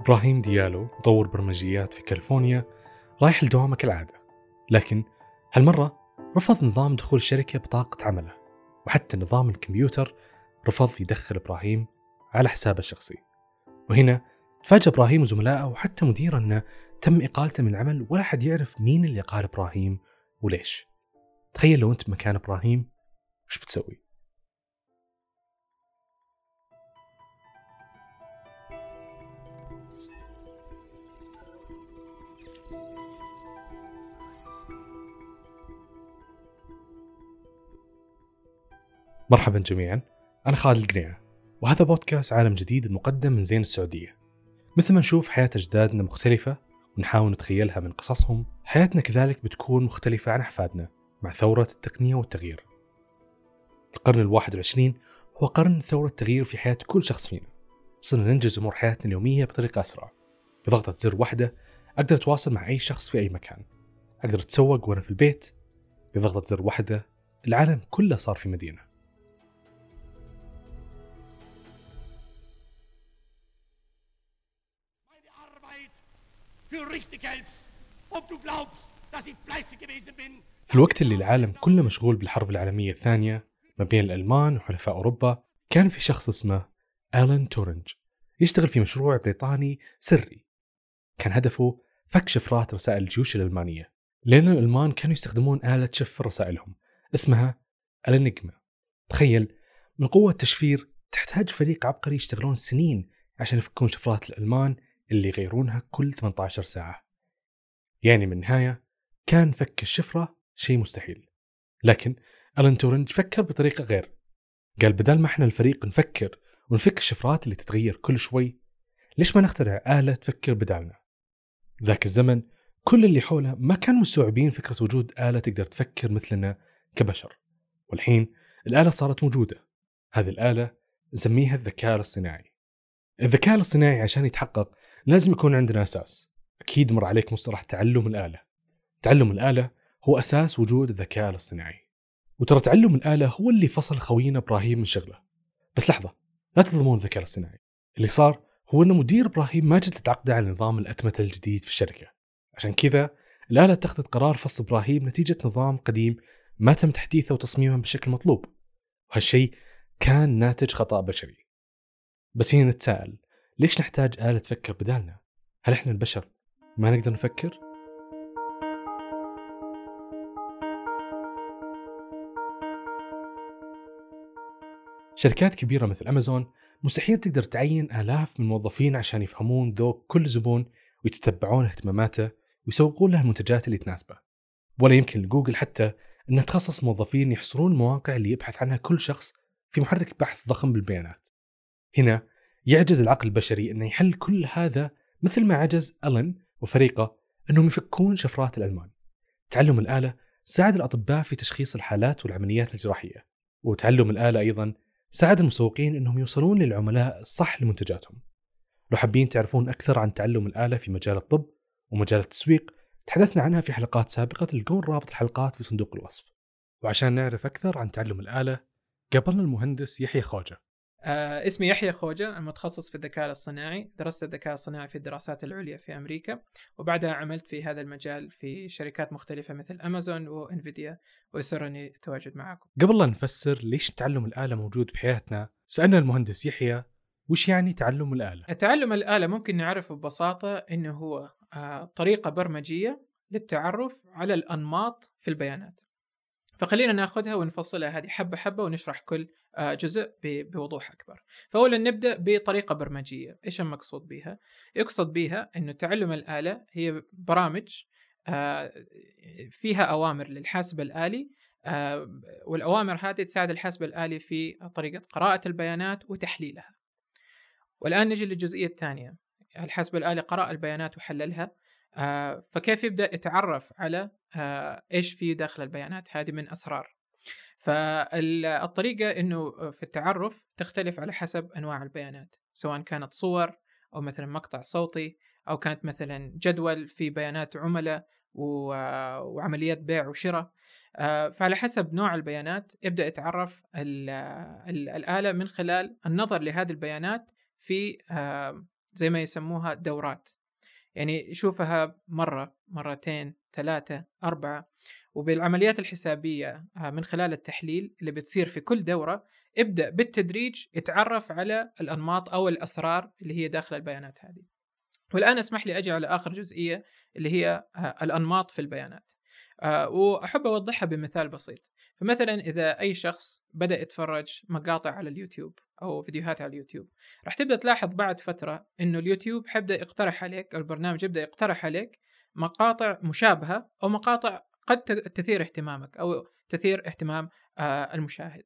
إبراهيم ديالو مطور برمجيات في كاليفورنيا رايح لدوامة كالعادة لكن هالمرة رفض نظام دخول الشركة بطاقة عمله وحتى نظام الكمبيوتر رفض يدخل إبراهيم على حسابه الشخصي وهنا تفاجأ إبراهيم وزملائه وحتى مديره أنه تم إقالته من العمل ولا حد يعرف مين اللي قال إبراهيم وليش تخيل لو أنت مكان إبراهيم وش بتسوي؟ مرحبا جميعا. أنا خالد القنيعة وهذا بودكاست عالم جديد المقدم من زين السعودية. مثل ما نشوف حياة أجدادنا مختلفة ونحاول نتخيلها من قصصهم. حياتنا كذلك بتكون مختلفة عن أحفادنا مع ثورة التقنية والتغيير. القرن الواحد والعشرين هو قرن ثورة التغيير في حياة كل شخص فينا. صرنا ننجز أمور حياتنا اليومية بطريقة أسرع. بضغطة زر واحدة أقدر أتواصل مع أي شخص في أي مكان. أقدر أتسوق وأنا في البيت. بضغطة زر واحدة العالم كله صار في مدينة. Für richtig hältst. Ob du glaubst, dass ich fleißig gewesen bin. في الوقت اللي العالم كله مشغول بالحرب العالمية الثانية ما بين الألمان وحلفاء أوروبا كان في شخص اسمه ألان تورنج يشتغل في مشروع بريطاني سري. كان هدفه فك شفرات رسائل الجيوش الألمانية. لأن الألمان كانوا يستخدمون آلة تشفر رسائلهم. اسمها الانجما تخيل من قوة التشفير تحتاج فريق عبقري يشتغلون سنين عشان يفكون شفرات الألمان اللي يغيرونها كل 18 ساعة. يعني من النهاية كان فك الشفرة شيء مستحيل. لكن ألان تورنج فكر بطريقة غير. قال بدل ما إحنا الفريق نفكر ونفك الشفرات اللي تتغير كل شوي ليش ما نخترع آلة تفكر بدالنا؟ ذاك الزمن كل اللي حوله ما كانوا مستوعبين فكرة وجود آلة تقدر تفكر مثلنا كبشر. والحين الآلة صارت موجودة. هذه الآلة نسميها الذكاء الاصطناعي. الذكاء الاصطناعي عشان يتحقق لازم يكون عندنا أساس. أكيد مر عليك مصطلح تعلم الآلة. تعلم الآلة هو أساس وجود الذكاء الاصطناعي. وترى تعلم الآلة هو اللي فصل خوينا إبراهيم من شغله. بس لحظة لا تظلمون الذكاء الاصطناعي. اللي صار هو إن مدير إبراهيم ما جت تعقده على نظام الأتمتة الجديد في الشركة. عشان كذا الآلة اتخذت قرار فصل إبراهيم نتيجة نظام قديم ما تم تحديثه وتصميمه بالشكل المطلوب وهالشيء كان ناتج خطأ بشري. بس هنا نتساءل. ليش نحتاج آلة تفكر بدالنا؟ هل إحنا البشر ما نقدر نفكر؟ شركات كبيرة مثل أمازون مستحيل تقدر تعين آلاف من الموظفين عشان يفهمون ذوق كل زبون ويتتبعون اهتماماته ويسوقون له المنتجات اللي تناسبه ولا يمكن لجوجل حتى أنها تخصص موظفين يحصرون المواقع اللي يبحث عنها كل شخص في محرك بحث ضخم بالبيانات هنا يعجز العقل البشري إنه يحل كل هذا مثل ما عجز ألن وفريقة إنهم يفكون شفرات الالمان. تعلم الآلة ساعد الأطباء في تشخيص الحالات والعمليات الجراحية، وتعلم الآلة أيضا ساعد المسوقين إنهم يوصلون للعملاء الصح لمنتجاتهم. لو حابين تعرفون أكثر عن تعلم الآلة في مجال الطب ومجال التسويق تحدثنا عنها في حلقات سابقة تلقون رابط الحلقات في صندوق الوصف. وعشان نعرف أكثر عن تعلم الآلة قابلنا المهندس يحيى خوجه آه اسمي يحيى خوجة المتخصص في الذكاء الاصطناعي. درست الذكاء الاصطناعي في الدراسات العليا في أمريكا وبعدها عملت في هذا المجال في شركات مختلفة مثل أمازون وإنفيديا ويسرني التواجد معكم. قبل لا نفسر ليش تعلم الآلة موجود بحياتنا؟ سألنا المهندس يحيى وش يعني تعلم الآلة؟ تعلم الآلة ممكن نعرفه ببساطة إنه هو آه طريقة برمجية للتعرف على الأنماط في البيانات. فخلينا ناخذها ونفصلها هذه حبة حبة ونشرح كل آه، جزء بوضوح أكبر. فاولا نبدأ بطريقة برمجية، إيش المقصود بها؟ يقصد بها إنه تعلم الآلة هي برامج آه، فيها أوامر للحاسب الآلي آه، والأوامر هذه تساعد الحاسب الآلي في طريقة قراءة البيانات وتحليلها. والآن نجي للجزئية الثانية، الحاسب الآلي قرأ البيانات وحللها فكيف يبدأ يتعرف على آه، إيش في داخل البيانات؟ هذه من أسرار. فالطريقة إنه في التعرف تختلف على حسب أنواع البيانات سواء كانت صور أو مثلا مقطع صوتي أو كانت مثلا جدول في بيانات عملاء وعمليات بيع وشراء. آه، فعلى حسب نوع البيانات يبدأ يتعرف الآلة من خلال النظر لهذه البيانات في زي ما يسموها دورات. يعني يشوفها مرة مرتين ثلاثة أربعة. وبالعمليات الحسابية آه، من خلال التحليل اللي بتصير في كل دورة ابدأ بالتدريج يتعرف على الأنماط أو الأسرار اللي هي داخل البيانات هذه. والآن اسمح لي أجي على آخر جزئية اللي هي آه، الأنماط في البيانات. آه، وأحب أوضحها بمثال بسيط. فمثلا إذا أي شخص بدأ يتفرج مقاطع على اليوتيوب أو فيديوهات على اليوتيب راح تبدأ تلاحظ بعد فترة إنه اليوتيوب حيبدأ يقترح عليك أو البرنامج يبدأ يقترح عليك مقاطع مشابهة أو مقاطع قد تثير اهتمامك أو تثير اهتمام آه، المشاهد.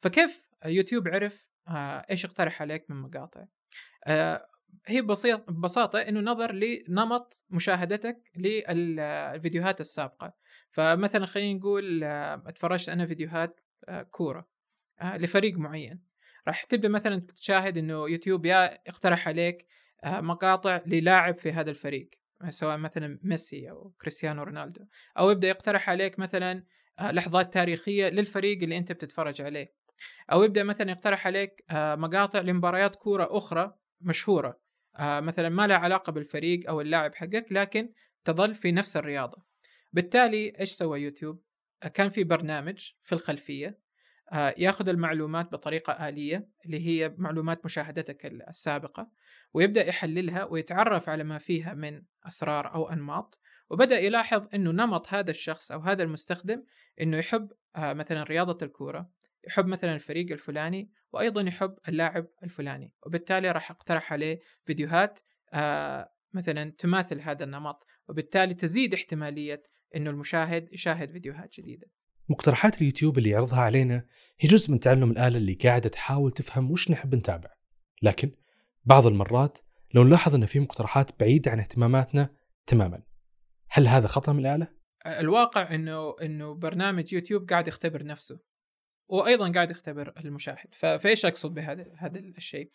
فكيف يوتيوب عرف إيش يقترح عليك من مقاطع؟ هي بسيط ببساطة إنه نظر لنمط مشاهدتك للفيديوهات السابقة. فمثلا خلينا نقول اتفرجت أنا فيديوهات كورة لفريق معين. راح تبدا مثلا تشاهد إنه يوتيوب يا اقترح عليك مقاطع للاعب في هذا الفريق سواء مثلا ميسي أو كريستيانو رونالدو أو يبدأ يقترح عليك مثلا لحظات تاريخية للفريق اللي أنت بتتفرج عليه أو يبدأ مثلا يقترح عليك مقاطع لمباريات كورة أخرى مشهورة آه، مثلا ما لها علاقة بالفريق أو اللاعب حقك لكن تظل في نفس الرياضة. بالتالي إيش سوى يوتيوب؟ آه، كان في برنامج في الخلفية آه، ياخذ المعلومات بطريقة آلية اللي هي معلومات مشاهدتك السابقة ويبدأ يحللها ويتعرف على ما فيها من أسرار أو أنماط وبدأ يلاحظ إنه نمط هذا الشخص أو هذا المستخدم إنه يحب مثلا رياضة الكورة يحب مثلا الفريق الفلاني وأيضا يحب اللاعب الفلاني وبالتالي راح أقترح عليه فيديوهات آه مثلا تماثل هذا النمط وبالتالي تزيد احتمالية إنه المشاهد يشاهد فيديوهات جديدة. مقترحات اليوتيوب اللي يعرضها علينا هي جزء من تعلم الآلة اللي قاعدة تحاول تفهم وش نحب نتابع. لكن بعض المرات لو نلاحظ أن في مقترحات بعيدة عن اهتماماتنا تماما هل هذا خطأ من الآلة؟ الواقع إنه إنه برنامج يوتيوب قاعد يختبر نفسه وأيضا قاعد يختبر المشاهد. فإيش أقصد بهذا هذا الشيء؟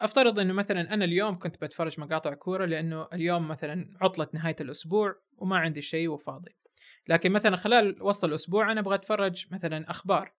أفترض إنه مثلا أنا اليوم كنت بتفرج مقاطع كورة لأنه اليوم مثلا عطلة نهاية الأسبوع وما عندي شيء وفاضي. لكن مثلا خلال وسط الأسبوع أنا أبغى أتفرج مثلا أخبار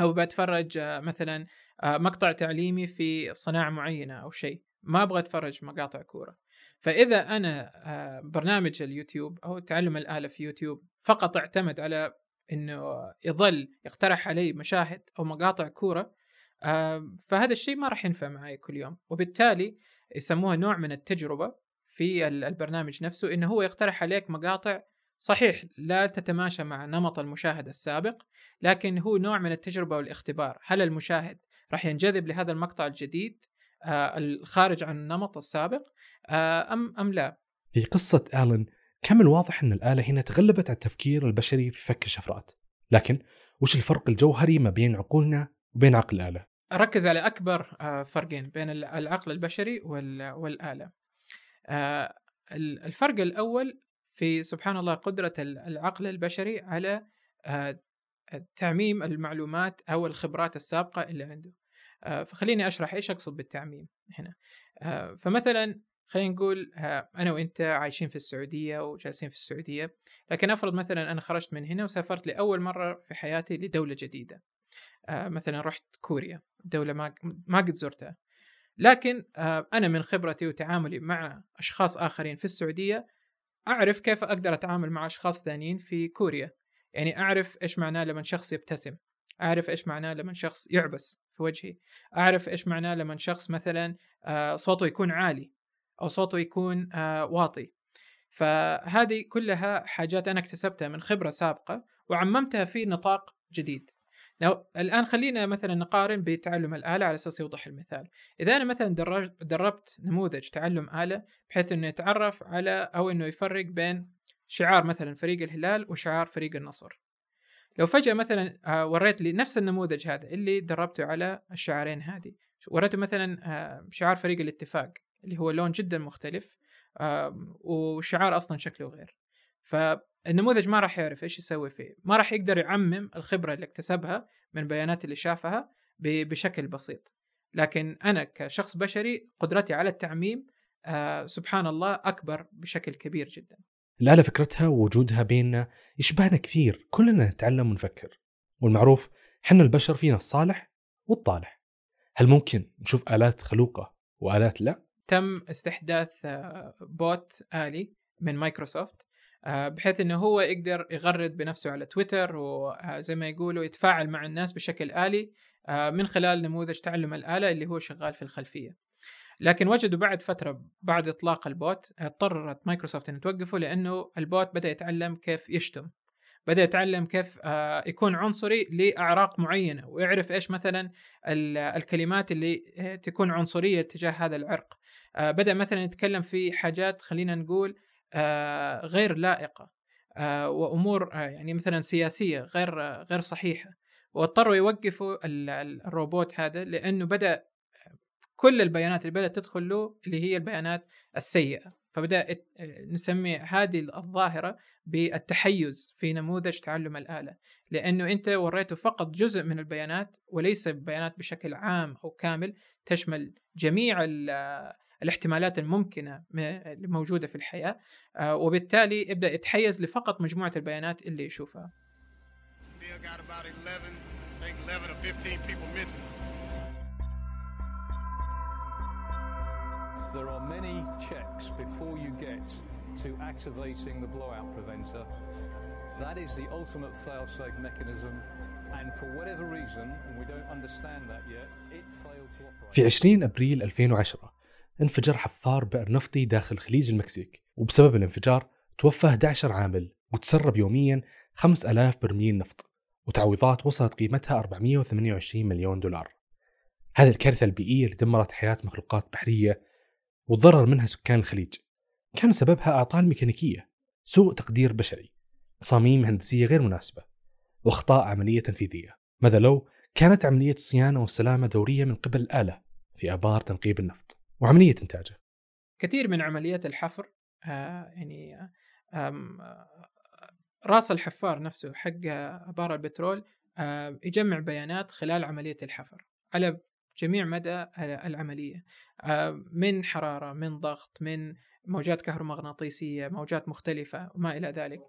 أو بتفرج آه، مثلا آه، مقطع تعليمي في صناعة معينة أو شيء. ما أبغى أتفرج مقاطع كورة. فإذا أنا آه، برنامج اليوتيوب أو تعلم الآلة في يوتيوب فقط أعتمد على إنه يظل يقترح علي مشاهد أو مقاطع كورة فهذا الشيء ما راح ينفع معي كل يوم. وبالتالي يسموها نوع من التجربة في البرنامج نفسه إنه هو يقترح عليك مقاطع صحيح لا تتماشى مع نمط المشاهد السابق لكن هو نوع من التجربة والاختبار. هل المشاهد راح ينجذب لهذا المقطع الجديد آه، الخارج عن النمط السابق آه، أم أم لا؟ في قصة آلن كم الواضح أن الآلة هنا تغلبت على التفكير البشري في فك الشفرات؟ لكن وش الفرق الجوهري ما بين عقولنا وبين عقل الآلة؟ أركز على أكبر آه، فرقين بين العقل البشري والآلة. الفرق الأول في سبحان الله قدرة العقل البشري على آه، تعميم المعلومات أو الخبرات السابقة اللي عنده. فخليني أشرح إيش أقصد بالتعميم هنا. فمثلا خلينا نقول آه، أنا وأنت عايشين في السعودية وجالسين في السعودية لكن أفرض مثلا أنا خرجت من هنا وسافرت لأول مرة في حياتي لدولة جديدة. آه، مثلا رحت كوريا دولة ما قد زرتها. لكن آه، أنا من خبرتي وتعاملي مع أشخاص آخرين في السعودية أعرف كيف أقدر أتعامل مع أشخاص ثانيين في كوريا. يعني أعرف إيش معناه لما شخص يبتسم. أعرف إيش معناه لما شخص يعبس في وجهي. أعرف إيش معناه لما شخص مثلا صوته يكون عالي أو صوته يكون آه، واطي. فهذه كلها حاجات أنا اكتسبتها من خبرة سابقة وعممتها في نطاق جديد. لو الآن خلينا مثلا نقارن بتعلم الآلة على أساس يوضح المثال. إذا أنا مثلا دربت نموذج تعلم آلة بحيث إنه يتعرف على أو إنه يفرق بين شعار مثلا فريق الهلال وشعار فريق النصر. لو فجأة مثلا آه، وريت لي نفس النموذج هذا اللي دربته على الشعارين هذه وريته مثلا آه، شعار فريق الاتفاق اللي هو لون جدا مختلف وشعار أصلا شكله غير. فالنموذج ما راح يعرف إيش يسوي فيه. ما راح يقدر يعمم الخبرة اللي اكتسبها من البيانات اللي شافها بشكل بسيط. لكن أنا كشخص بشري قدرتي على التعميم آه سبحان الله أكبر بشكل كبير جدا. الآلة فكرتها ووجودها بيننا يشبهنا كثير. كلنا نتعلم ونفكر. والمعروف حنا البشر فينا الصالح والطالح. هل ممكن نشوف آلات خلوقة وآلات لا؟ تم استحداث آه، بوت آلي من مايكروسوفت بحيث إنه هو يقدر يغرد بنفسه على تويتر وزي ما يقولوا يتفاعل مع الناس بشكل آلي من خلال نموذج تعلم الآلة اللي هو شغال في الخلفية. لكن وجدوا بعد فترة بعد إطلاق ال bot اضطرت مايكروسوفت أن توقفه لأنه ال bot بدأ يتعلم كيف يشتم بدأ يتعلم كيف آه، يكون عنصري لأعراق معينة ويعرف إيش مثلا الكلمات اللي آه، تكون عنصرية تجاه هذا العرق آه، بدأ مثلا يتكلم في حاجات خلينا نقول غير لائقة وأمور يعني مثلا سياسية غير غير صحيحة. واضطروا يوقفوا الروبوت هذا لأنه بدأ كل البيانات اللي بدأت تدخل له اللي هي البيانات السيئة. فبدأ نسمي هذه الظاهرة بالتحيز في نموذج تعلم الآلة. لأنه أنت وريته فقط جزء من البيانات وليس بيانات بشكل عام أو كامل تشمل جميع الاحتمالات الممكنه الموجوده في الحياة آه، وبالتالي يبدا يتحيز لفقط مجموعه البيانات اللي يشوفها. There are many checks before you get to activating the blowout preventer. That is the ultimate fail-safe mechanism and for whatever reason, and we don't understand that yet, it failed to operate. في 20 ابريل 2010 انفجر حفار بئر نفطي داخل خليج المكسيك وبسبب الانفجار توفى 11 عامل وتسرب يوميا 5000 برميل نفط وتعويضات وصلت قيمتها 428 مليون دولار. هذه الكارثة البيئية اللي دمرت حياة مخلوقات بحرية وتضرر منها سكان الخليج. كان سببها أعطال ميكانيكية سوء تقدير بشري تصاميم هندسية غير مناسبة وأخطاء عملية تنفيذية. ماذا لو كانت عملية الصيانة والسلامة دورية من قبل الآلة في آبار تنقيب النفط؟ وعملية إنتاجه. كثير من عمليات الحفر آه يعني آه راس الحفار نفسه حق آبار البترول آه يجمع بيانات خلال عملية الحفر على جميع مدى العملية. آه، من حرارة من ضغط من موجات كهرومغناطيسية موجات مختلفة وما إلى ذلك.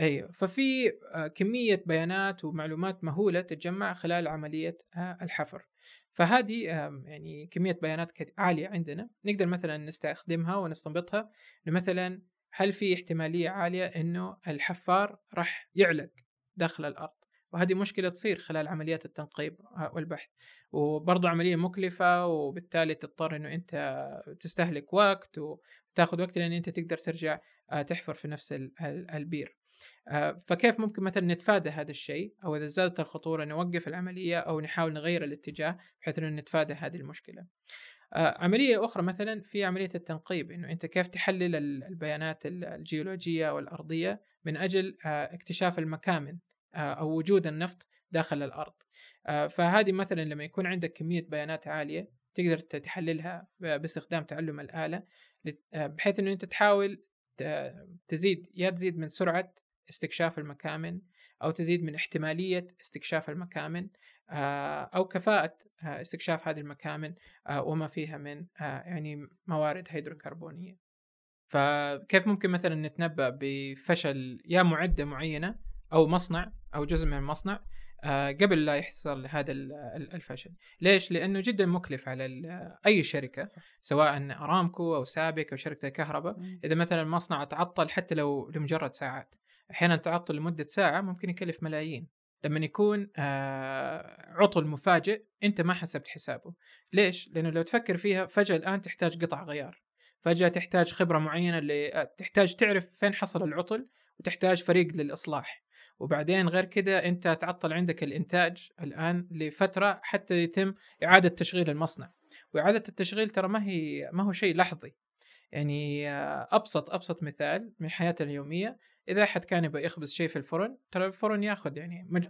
أيوه. ففي آه، كمية بيانات ومعلومات مهولة تتجمع خلال عملية آه، الحفر. فهذه يعني كمية بيانات عالية عندنا نقدر مثلا نستخدمها ونستنبطها مثلا هل في احتمالية عالية إنه الحفار راح يعلق داخل الأرض؟ وهذه مشكلة تصير خلال عمليات التنقيب والبحث. وبرضه عملية مكلفة وبالتالي تضطر إنه أنت تستهلك وقت وتاخذ وقت لأن أنت تقدر ترجع آه، تحفر في نفس البير. فكيف ممكن مثلا نتفادى هذا الشيء أو إذا زادت الخطورة نوقف العملية أو نحاول نغير الاتجاه بحيث إنه نتفادى هذه المشكلة. آه، عملية أخرى مثلا في عملية التنقيب إنه أنت كيف تحلل البيانات الجيولوجية والأرضية من أجل اكتشاف المكامن أو وجود النفط داخل الأرض. آه، فهذه مثلا لما يكون عندك كمية بيانات عالية تقدر تحللها باستخدام تعلم الآلة آه، بحيث إنه أنت تحاول تزيد يا تزيد من سرعة استكشاف المكامن أو تزيد من احتمالية استكشاف المكامن آه، أو كفاءة استكشاف هذه المكامن وما فيها من يعني موارد هيدروكربونية. فكيف ممكن مثلا نتنبأ بفشل يا معدة معينة أو مصنع أو جزء من المصنع آه، قبل لا يحصل هذا الفشل؟ ليش؟ لأنه جدا مكلف على أي شركة سواء أرامكو أو سابك أو شركة الكهرباء إذا مثلا المصنع تعطل حتى لو لمجرد ساعات. أحيانا تعطل لمدة ساعة ممكن يكلف ملايين. لما يكون آه، عطل مفاجئ أنت ما حسبت حسابه. ليش؟ لأنه لو تفكر فيها فجأة الآن تحتاج قطع غيار. فجأة تحتاج خبرة معينة اللي آه، تحتاج تعرف فين حصل العطل وتحتاج فريق للإصلاح. وبعدين غير كذا أنت تعطل عندك الإنتاج الآن لفترة حتى يتم إعادة تشغيل المصنع. وإعادة التشغيل ترى ما هي ما هو شيء لحظي. يعني أبسط أبسط مثال من حياتنا اليومية إذا أحد كان يبغى يخبز شيء في الفرن ترى الفرن ياخذ يعني مج...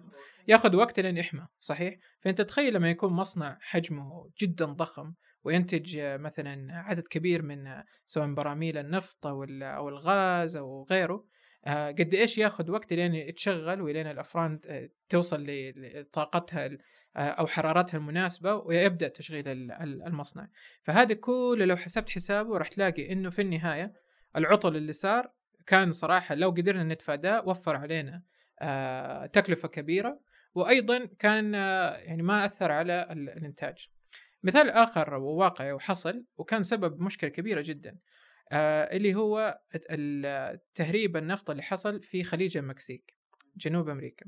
ياخذ وقت لين يحمى صحيح؟ فأنت تخيل لما يكون مصنع حجمه جدا ضخم وينتج مثلا عدد كبير من سواء براميل النفط أو أو الغاز أو غيره آه، قد إيش ياخذ وقت لين يتشغل ولين الأفران توصل لطاقتها آه، أو حرارتها المناسبة ويبدأ تشغيل المصنع. فهذا كله لو حسبت حسابه راح تلاقي إنه في النهاية العطل اللي صار كان صراحة لو قدرنا نتفاداه وفر علينا تكلفة كبيرة وأيضا كان يعني ما أثر على الإنتاج. مثال آخر وواقعي وحصل وكان سبب مشكلة كبيرة جدا آه اللي هو تهريب النفط اللي حصل في خليج المكسيك جنوب أمريكا.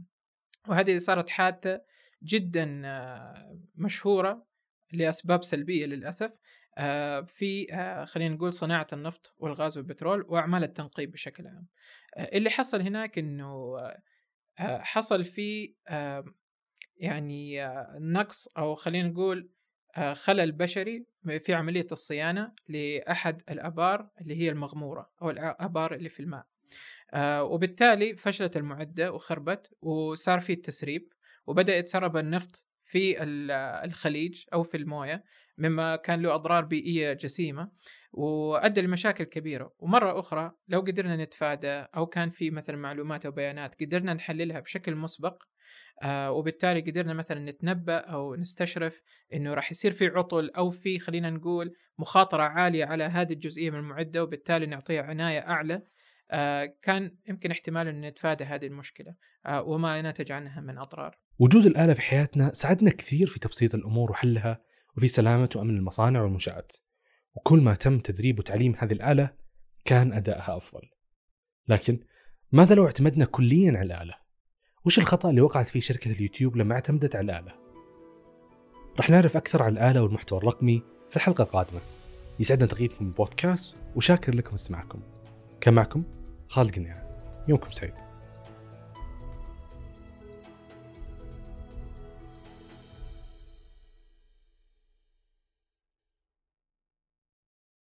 وهذه صارت حادثة جدا آه مشهورة لأسباب سلبية للأسف. آه في آه خلينا نقول صناعة النفط والغاز والبترول وأعمال التنقيب بشكل عام. آه اللي حصل هناك أنه آه حصل في آه يعني آه نقص أو خلينا نقول آه، خلل بشري في عملية الصيانة لأحد الآبار اللي هي المغمورة أو الآبار اللي في الماء. آه، وبالتالي فشلت المعدة وخربت وصار في التسريب وبدأ يتسرب النفط في الخليج أو في الموية مما كان له أضرار بيئية جسيمة وأدى لمشاكل كبيرة. ومرة أخرى لو قدرنا نتفادى أو كان في مثلا معلومات أو بيانات قدرنا نحللها بشكل مسبق آه وبالتالي قدرنا مثلا نتنبأ أو نستشرف أنه راح يصير في عطل أو في خلينا نقول مخاطرة عالية على هذه الجزئية من المعدة وبالتالي نعطيها عناية أعلى. آه كان يمكن احتمال أن نتفادى هذه المشكلة. آه وما نتج عنها من أضرار. وجود الآلة في حياتنا ساعدنا كثير في تبسيط الأمور وحلها وفي سلامة وأمن المصانع والمنشآت. وكل ما تم تدريب وتعليم هذه الآلة كان أدائها أفضل. لكن ماذا لو اعتمدنا كليا على الآلة؟ وش الخطأ اللي وقعت فيه شركة اليوتيوب لما اعتمدت على الآلة؟ رح نعرف أكثر عن الآلة والمحتوى الرقمي في الحلقة القادمة. يسعدنا تغييركم البودكاست وشاكر لكم استماعكم. كان معكم خالد قنيعة يومكم سعيد.